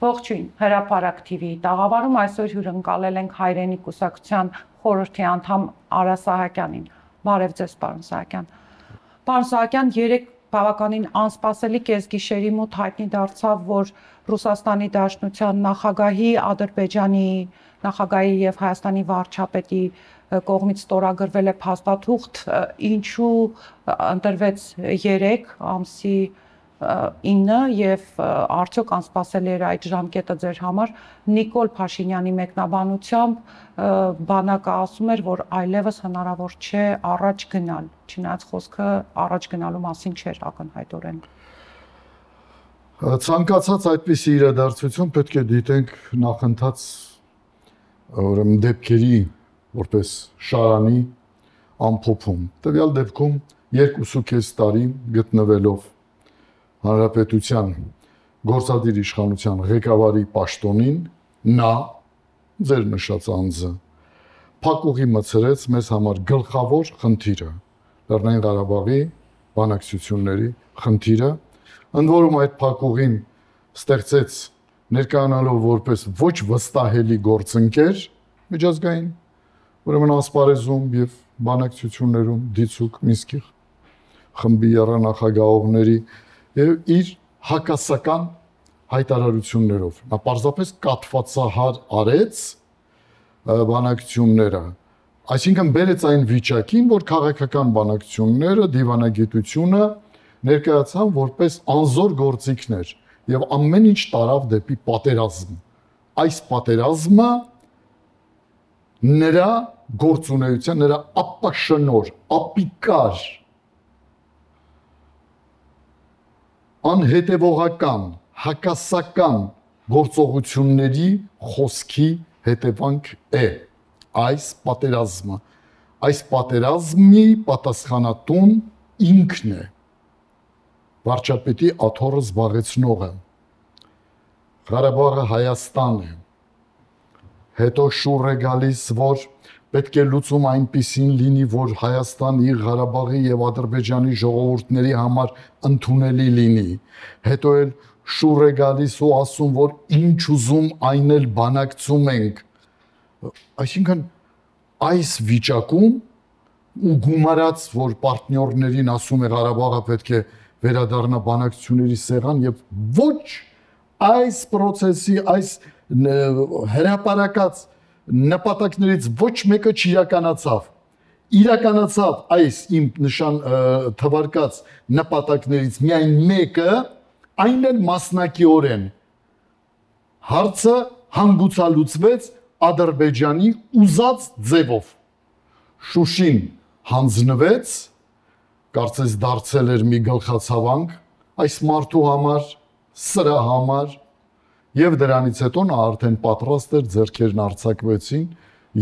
Ողջույն, հրապարակ TV-ի տաղավարում այսօր հյուրընկալել ենք հայրենի կուսակցության խորհրդի անդամ Արա Սահակյանին։ Բարև ձեզ, պարոն Սահակյան։ Պարոն Սահակյան, երեք բավականին անսպասելի կեսգիշերի մոտ հայտնի դարձավ, որ Ռուսաստանի Դաշնության նախագահի, Ադրբեջանի նախագահի եւ Հայաստանի վարչապետի կողմից ստորագրվել է փաստաթուղթ, ինչու ընտրվեց 3 ամսի 9 եւ արդյոք անսպասելի էր այդ ժամկետը ձեր համար Նիկոլ Փաշինյանի մեկնաբանությամբ բանակը ասում էր որ այլևս հնարավոր չէ առաջ գնալ չնայած խոսքը առաջ գնալու մասին չէր ակնհայտորեն ցանկացած այդպիսի իրադարձություն պետք է դիտենք նախընթաց ուրեմն դեպքերի որպես շարանի ամփոփում տվյալ դեպքում երկուսու կես տարի գտնվելով հանրապետության գործադիր իշխանության ղեկավարի պաշտոնին նա ձեր նշած անձը փակուղի մցրեց մեզ համար գլխավոր խնդիրը Լեռնային Ղարաբաղի բանակցությունների խնդիրը ընդ որում այդ փակուղին ստեղծեց ներկայանալով որպես ոչ վստահելի գործընկեր միջազգային ուրեմն ասպարեզում եւ բանակցություններում դիցուկ Մինսկի խմբի առանախագահողների եւ իր հակասական հայտարարություններով։ Նա պարզապես կատվածահար արեց բանակցությունները, այսինքն բերեց այն վիճակին, որ քաղաքական բանակցությունները, դիվանագիտությունը ներկայացան որպես անզոր գործիքներ եւ ամեն ինչ տարավ դեպի պատերազմ։ Այս պատերազմը նրա գործունեության, նրա ապաշնոր, ապիկար անհետևողական, հակասական գործողությունների խոսքի հետևանք է այս պատերազմը։ Այս պատերազմի պատասխանատուն ինքն է վարչապետի աթոռը զբաղեցնողը։ Ղարաբաղը Հայաստան է։ Հետո շուռ է գալիս, որ պետք է լուծում այնպիսին լինի, որ Հայաստանի, Ղարաբաղի եւ Ադրբեջանի ժողովուրդների համար ընդունելի լինի։ Հետո էլ շուռ է գալիս ու ասում, որ ինչ ուզում այն էլ բանակցում ենք։ Այսինքն այս վիճակում ու գումարած, որ պարտներներին ասում է Ղարաբաղը պետք է վերադառնա բանակցությունների սեղան եւ ոչ այս process-ի այս հրաապարակած նպատակներից ոչ մեկը չիրականացավ իրականացավ այս իմ նշան թվարկած նպատակներից միայն մեկը այն էլ մասնակիորեն հարցը հանգուցալուծվեց Ադրբեջանի ուզած ձևով Շուշին հանձնվեց կարծես դարձել էր մի գլխացավանք այս մարդու համար սրա համար Եվ դրանից հետո նա արդեն պատրաստ էր ձերքերն արྩակվեցին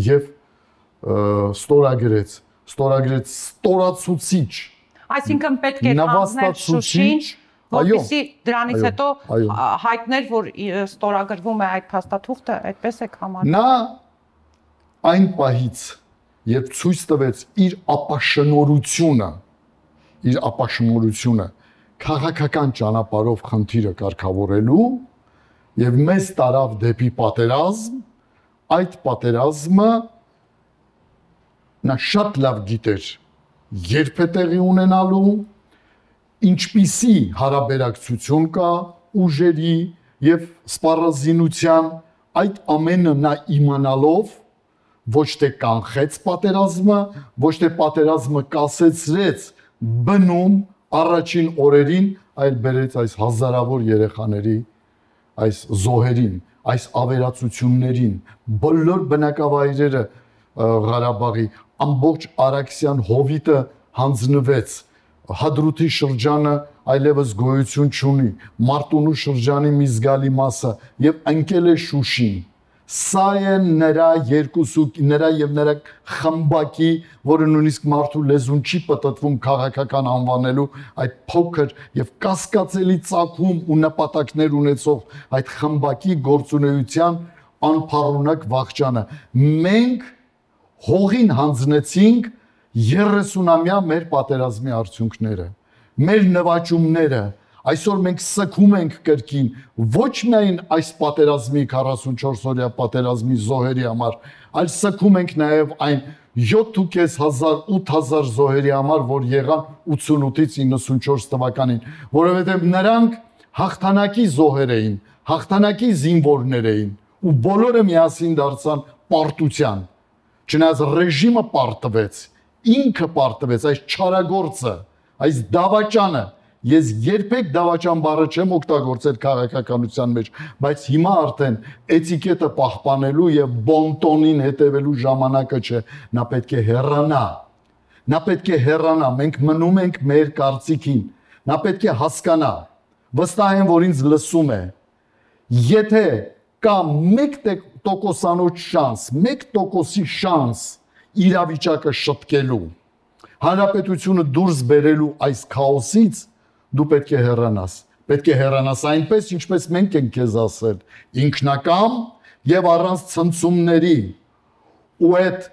եւ ստորագրեց, ստորագրեց ստորացուցիչ։ Այսինքն պետք է հանձնել Շուշին, որպեսզի դրանից հետո հայտներ, որ ստորագրվում է այդ փաստաթուղթը, այդպես է համարում։ Նա այն պահից, երբ ցույց տվեց իր ապաշնորությունը, իր ապաշնորությունը քաղաքական ճանապարհով խնդիրը կարգավորելու եւ մեզ տարավ դեպի պատերազմ, այդ պատերազմը նա շատ լավ գիտեր երբ է տեղի ունենալու, ինչպիսի հարաբերակցություն կա ուժերի եւ սպառազինության, այդ ամենը նա իմանալով ոչ թե կանխեց պատերազմը, ոչ թե պատերազմը կասեցրեց բնում առաջին օրերին, այլ բերեց այս հազարավոր երեխաների այս զոհերին, այս ավերածություններին, բոլոր բնակավայրերը Ղարաբաղի ամբողջ Արաքսյան հովիտը հանձնվեց Հադրութի շրջանը այլևս գոյություն չունի Մարտունու շրջանի մի զգալի մասը եւ ընկել է Շուշին Սա է նրա երկուսու նրա եւ նրա խմբակի, որը նույնիսկ մարդու լեզուն չի պատտվում քաղաքական անվանելու այդ փոքր եւ կասկածելի ցակում ու նպատակներ ունեցող այդ խմբակի գործունեության անփառունակ վաղճանը։ Մենք հողին հանձնեցինք 30-ամյա մեր պատերազմի արդյունքները, մեր նվաճումները, Այսօր մենք սքում ենք կրկին ոչ միայն այս պատերազմի 44 օրյա պատերազմի զոհերի համար, այլ սքում ենք նաև այն 7500 8000 զոհերի համար, որ եղան 88-ից 94 թվականին, որովհետև նրանք հաղթանակի զոհեր էին, հաղթանակի զինվորներ էին ու բոլորը միասին դարձան պարտության։ Չնայած ռեժիմը պարտվեց, ինքը պարտվեց, այս չարագործը, այս դավաճանը, Ես երբեք դավաճան բառը չեմ օգտագործել քաղաքականության մեջ, բայց հիմա արդեն էտիկետը պահպանելու եւ բոնտոնին հետևելու ժամանակը չէ, նա պետք է հեռանա։ Նա պետք է հեռանա, մենք մնում ենք մեր կարծիքին։ Նա պետք է հասկանա։ Վստահ եմ, որ ինձ լսում է։ Եթե կա 1%-անոց շանս, 1%-ի շանս իրավիճակը շտկելու, հանրապետությունը դուրս բերելու այս քաոսից, դու պետք է հեռանաս։ Պետք է հեռանաս այնպես, ինչպես մենք ենք քեզ ասել, ինքնակամ եւ առանց ցնցումների։ Ու այդ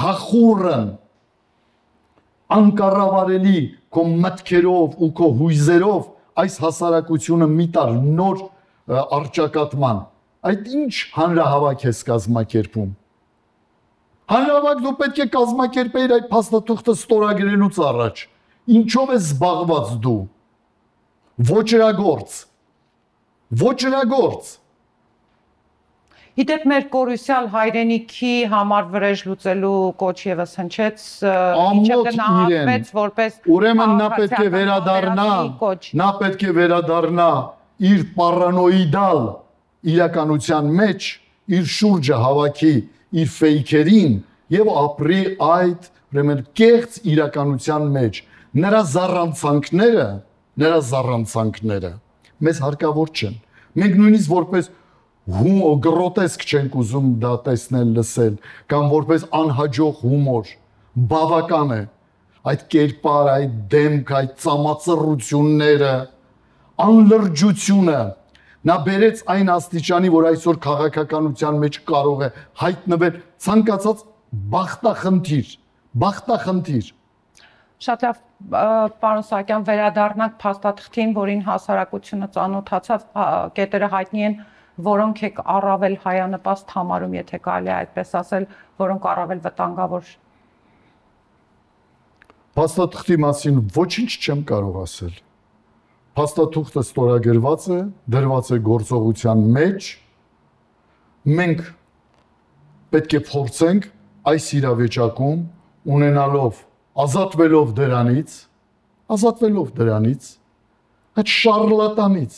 հախուրն անկառավարելի քո մտքերով ու քո հույզերով այս հասարակությունը մի տար նոր արճակատման։ Այդ ինչ հանրահավաք ես կազմակերպում։ Հանրահավաք դու պետք է կազմակերպեիր այդ փաստաթուղթը ստորագրելուց առաջ։ Ինչով է զբաղված դու ոչրագործ ոչրագործ Գիտեք մեր կորուսյալ հայրենիքի համար վրեժ լուծելու կոչ եւս հնչեց ինչը գնահատվեց որպես ուրեմն նա պետք է վերադառնա նա պետք է վերադառնա իր պարանոիդալ իրականության մեջ իր շուրջը հավաքի իր ֆեյքերին եւ ապրի այդ ուրեմն կեղծ իրականության մեջ նրա զառանցանքները նրա զառանցանքները մեզ հարկավոր չեն։ Մենք նույնիսկ որպես հումոր գրոտեսկ չենք ուզում դա տեսնել, լսել, կամ որպես անհաջող հումոր բավական է այդ կերպար, այդ դեմք, այդ ծամածռությունները, անլրջությունը նա բերեց այն աստիճանի, որ այսօր քաղաքականության մեջ կարող է հայտնվել ցանկացած բախտախնդիր, բախտախնդիր Շատ լավ, պարոն Սահակյան, վերադառնանք փաստաթղթին, որին հասարակությունը ծանոթացավ, կետերը հայտնի են, որոնք եք առավել հայանպաստ համարում, եթե կարելի է այդպես ասել, որոնք առավել վտանգավոր Փաստաթղթի մասին ոչինչ չեմ կարող ասել։ Փաստաթուղթը ստորագրված է, դրված է գործողության մեջ։ Մենք պետք է փորձենք այս իրավիճակում ունենալով ազատվելով դրանից, ազատվելով դրանից, այդ շարլատանից,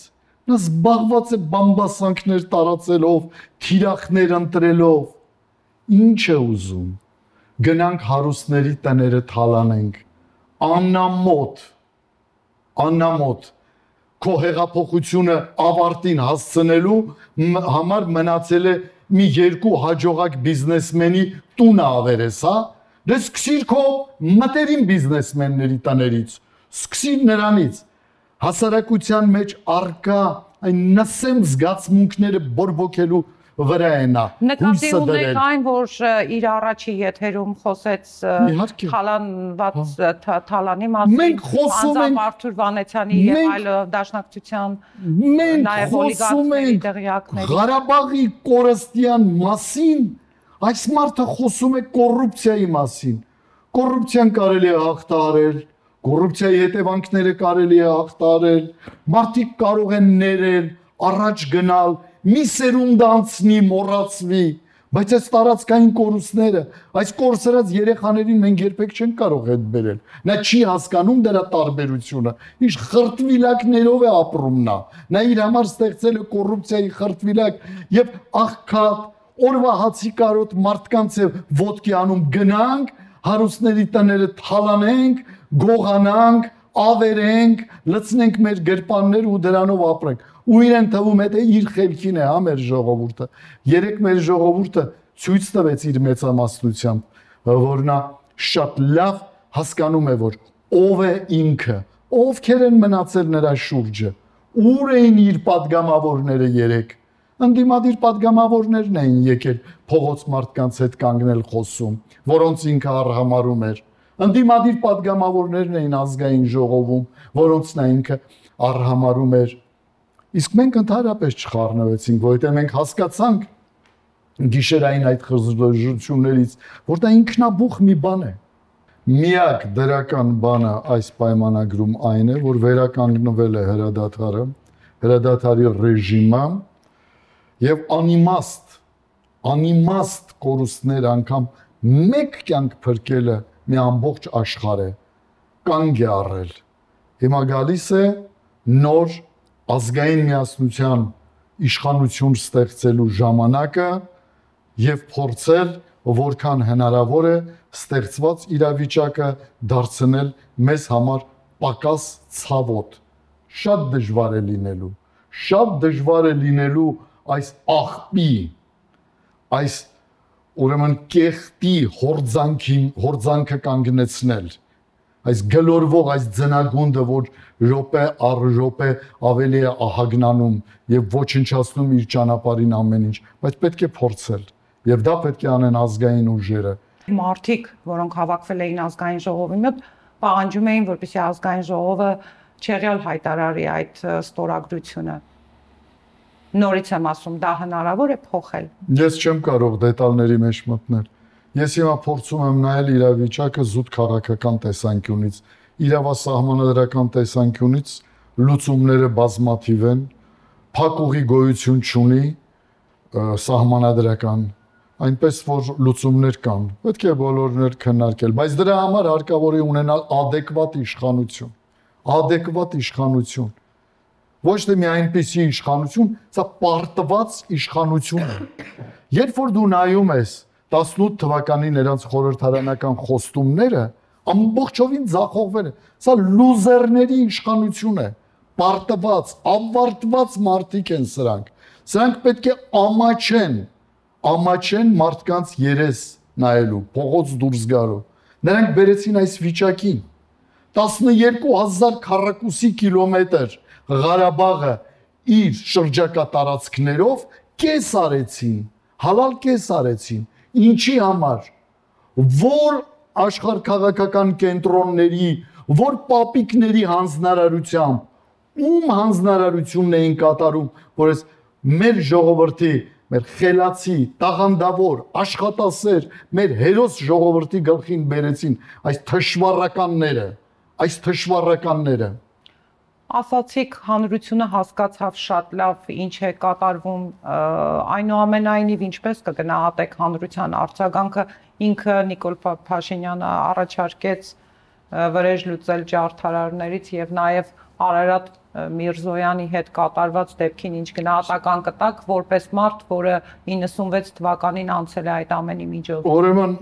նա զբաղված է բամբասանքներ տարածելով, թիրախներ ընտրելով, ինչ է ուզում։ Գնանք հարուստների տները թալանենք, աննամոտ, աննամոտ քո հեղափոխությունը ավարտին հասցնելու համար մնացել է մի երկու հաջողակ բիզնեսմենի տունը ավերես, հա, Դե սկսիր քո մտերիմ բիզնեսմենների տներից, սկսիր նրանից հասարակության մեջ արկա այն նսեմ զգացմունքները բորբոքելու վրա է նա հույսը դրել այն որ իր առաջի եթերում խոսեց թալանված թալանի մասին մենք խոսում ենք Արթուր Վանեցյանի եւ այլ դաշնակցության մենք խոսում ենք Ղարաբաղի կորստյան մասին Այս մարդը խոսում է կոռուպցիայի մասին։ Կոռուպցիան կարելի է հաղթարել, կոռուպցիայի հետևանքները կարելի է հաղթարել, մարդիկ կարող են ներել, առաջ գնալ, մի սերունդ անցնի, մոռացվի, բայց այս տարածքային կորուստները, այս կորսրած երեխաներին մենք երբեք չենք կարող հետ բերել։ Նա չի հասկանում դրա տարբերությունը։ Ինչ խրտվիլակներով է ապրում նա։ Նա իր համար ստեղծել է կոռուպցիայի խրտվիլակ եւ աղքատ օրվա հացի կարոտ մարդկանց է ոդկի անում գնանք, հարուստների տները թալանենք, գողանանք, ավերենք, լցնենք մեր գրպանները ու դրանով ապրենք։ Ու իրեն թվում է թե իր խելքին է հա մեր ժողովուրդը։ Երեք մեր ժողովուրդը ցույց տվեց իր մեծամասնությամբ, որ նա շատ լավ հասկանում է, որ ով է ինքը, ովքեր են մնացել նրա շուրջը, ուր էին իր падգամավորները երեք ընդդիմադիր падգամավորներն էին եկել փողոց մարդկանց հետ կանգնել խոսում, որոնց ինքը արհամարում էր։ Ընդդիմադիր падգամավորներն էին ազգային ժողովում, որոնց նա ինքը արհամարում էր։ Իսկ մենք ընդհանրապես չխառնվեցինք, որովհետև մենք հասկացանք գիշերային այդ խզրժություններից, որ դա ինքնաբուխ մի բան է։ Միակ դրական բանը այս պայմանագրում այն է, որ վերականգնվել է հրադադարը, հրադադարի ռեժիմը եւ անիմաստ անիմաստ կորուստներ անգամ մեկ կյանք փրկելը մի ամբողջ աշխարհ է կանգ է առել հիմա գալիս է նոր ազգային միասնության իշխանություն ստեղծելու ժամանակը եւ փորձել որքան հնարավոր է ստեղծված իրավիճակը դարձնել մեզ համար պակաս ցավոտ շատ դժվար է լինելու շատ դժվար է լինելու այս աղբի այս ուրեմն կեղտի հորձանքին հորձանքը կանգնեցնել այս գլորվող այս ձնագունդը որ րոպե առ րոպե ավելի է ահագնանում եւ ոչնչացնում իր ճանապարհին ամեն ինչ բայց պետք է փորձել եւ դա պետք է անեն ազգային ուժերը մարդիկ որոնք հավաքվել էին ազգային ժողովի մոտ պահանջում էին որպեսզի ազգային ժողովը չեղյալ հայտարարի այդ ստորագրությունը նորից եմ ասում, դա հնարավոր է փոխել։ Ես չեմ կարող դետալների մեջ մտնել։ Ես հիմա փորձում եմ նայել իրավիճակը զուտ քաղաքական տեսանկյունից, իրավասահմանադրական տեսանկյունից լուծումները բազմաթիվ են, փակուղի գոյություն չունի սահմանադրական այնպես որ լուծումներ կան պետք է բոլորներ քննարկել բայց դրա համար հարկավոր է ունենալ adekvat իշխանություն adekvat իշխանություն ոչ թե մի այնպիսի իշխանություն, սա պարտված իշխանություն է։ Երբ որ դու նայում ես 18 թվականի նրանց խորհրդարանական խոստումները, ամբողջովին ձախողվել է։ Սա լուզերների իշխանություն է։ Պարտված, ավարտված մարդիկ են սրանք։ Սրանք պետք է ամաչեն, ամաչեն մարդկանց երես նայելու, փողոց դուրս գալու։ Նրանք բերեցին այս վիճակին 12000 քառակուսի կիլոմետր Ղարաբաղը իր շրջակա տարածքներով կես արեցին, հալալ կես արեցին։ Ինչի համար։ Որ աշխարհ քաղաքական կենտրոնների, որ պապիկների հանձնարարությամբ ում հանձնարարությունն էին կատարում, որ այս մեր ժողովրդի, մեր խելացի, տաղանդավոր, աշխատասեր, մեր հերոս ժողովրդի գլխին բերեցին այս թշվառականները, այս թշվառականները ասացիք հանրությունը հասկացավ շատ լավ ինչ է կատարվում այնուամենայնիվ ինչպես կգնահատեք հանրության արձագանքը ինքը Նիկոլ Փաշինյանը առաջարկեց վրեժ լուծել ջարդարարներից եւ նաեւ Արարատ Միրզոյանի հետ կատարված դեպքին ինչ գնահատական կտակ որպես մարդ, որը 96 թվականին անցել է այդ ամենի միջով։ Ուրեմն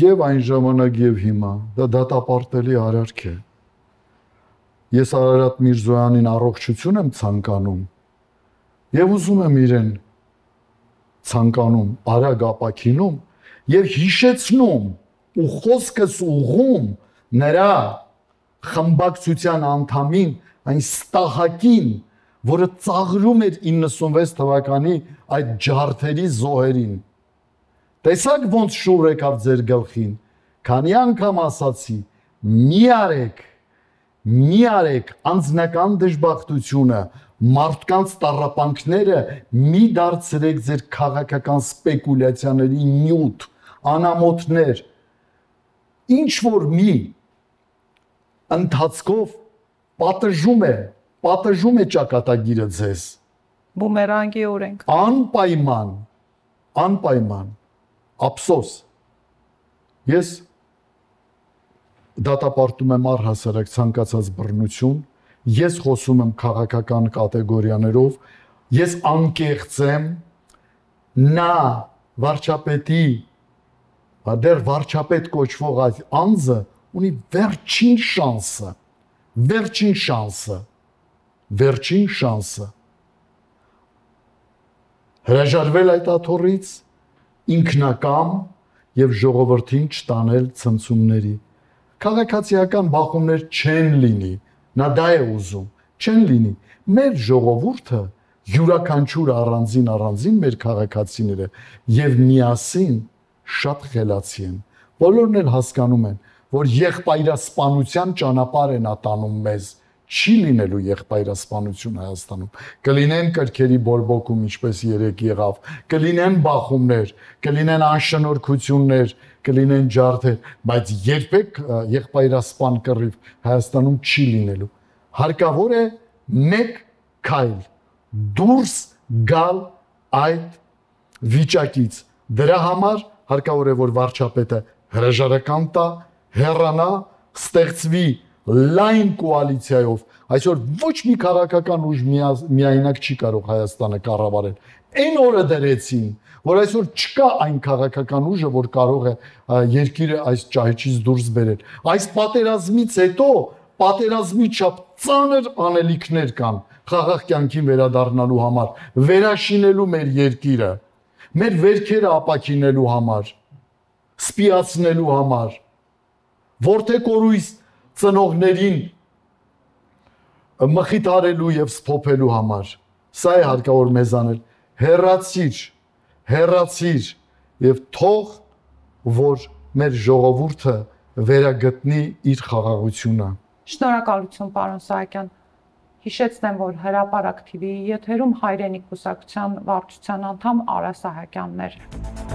եւ այն ժամանակ եւ հիմա դա դատապարտելի արարք է Ես Արարատ Միրզոյանին առողջություն եմ ցանկանում եւ ուզում եմ իրեն ցանկանում արագ ապակինում եւ հիշեցնում ու խոսքս ուղում նրա խմբակցության անդամին այն ստահակին, որը ծաղրում էր 96 թվականի այդ ջարդերի զոհերին։ Տեսակ ոնց շուռ եկավ ձեր գլխին։ Քանի անգամ ասացի՝ մի արեք մի արեք անձնական դժբախտությունը, մարդկանց տարապանքները մի դարձրեք ձեր քաղաքական սպեկուլյացիաների նյութ, անամոթներ։ Ինչ որ մի ընթացքով պատժում է, պատժում է ճակատագիրը ձեզ։ Բումերանգի օրենք։ Անպայման, անպայման։ Ափսոս։ Ես դատապարտում եմ առհասարակ ցանկացած բռնություն, ես խոսում եմ քաղաքական կատեգորիաներով, ես անկեղծ եմ նա վարչապետի դեր վարչապետ կոչվող այդ անձը ունի վերջին շանսը, վերջին շանսը, վերջին շանսը հրաժարվել այդ աթորից ինքնակամ եւ ժողովրդին չտանել ցնցումների քաղաքացիական բախումներ չեն լինի։ Նա դա է ուզում, չեն լինի։ Մեր ժողովուրդը յուրաքանչյուր առանձին առանձին մեր քաղաքացիները եւ միասին շատ խելացի են, Բոլորն էլ հասկանում են, որ եղբայրասպանության ճանապարհ են ատանում մեզ չի լինելու եղբայրասպանություն Հայաստանում։ Կլինեն կրքերի բորբոքում, ինչպես երեք եղավ, կլինեն բախումներ, կլինեն անշնորհքություններ, կլինեն ջարդեր, բայց երբեք եղբայրասպան կռիվ Հայաստանում չի լինելու։ Հարկավոր է մեկ քայլ. Դուրս գալ այդ վիճակից։ Դրա համար հարկավոր է որ վարչապետը հրաժարական տա, հեռանա, ստեղծվի լայն կոալիցիայով այսօր ոչ մի քաղաքական ուժ միայնակ չի կարող Հայաստանը կառավարել։ Այն օրը դրեցին, որ այսօր չկա այն քաղաքական ուժը, որ կարող է երկիրը այս ճահիճից դուրս բերել։ Այս պատերազմից հետո պատերազմի չափ ծանր անելիքներ կան խաղաղ կյանքին վերադառնալու համար, վերաշինելու մեր երկիրը, մեր վերքերը ապակինելու համար, սպիացնելու համար։ Որթե կորույս ծնողներին մխիթարելու եւ սփոփելու համար։ Սա է հարկավոր մեզ անել։ Հերացիր, հերացիր եւ թող որ մեր ժողովուրդը վերագտնի իր խաղաղությունը։ Շնորհակալություն, պարոն Սահակյան։ Հիշեցնեմ, որ հրապարակ TV-ի եթերում հայրենիք կուսակցության վարչության անդամ Արա Սահակյանն էր։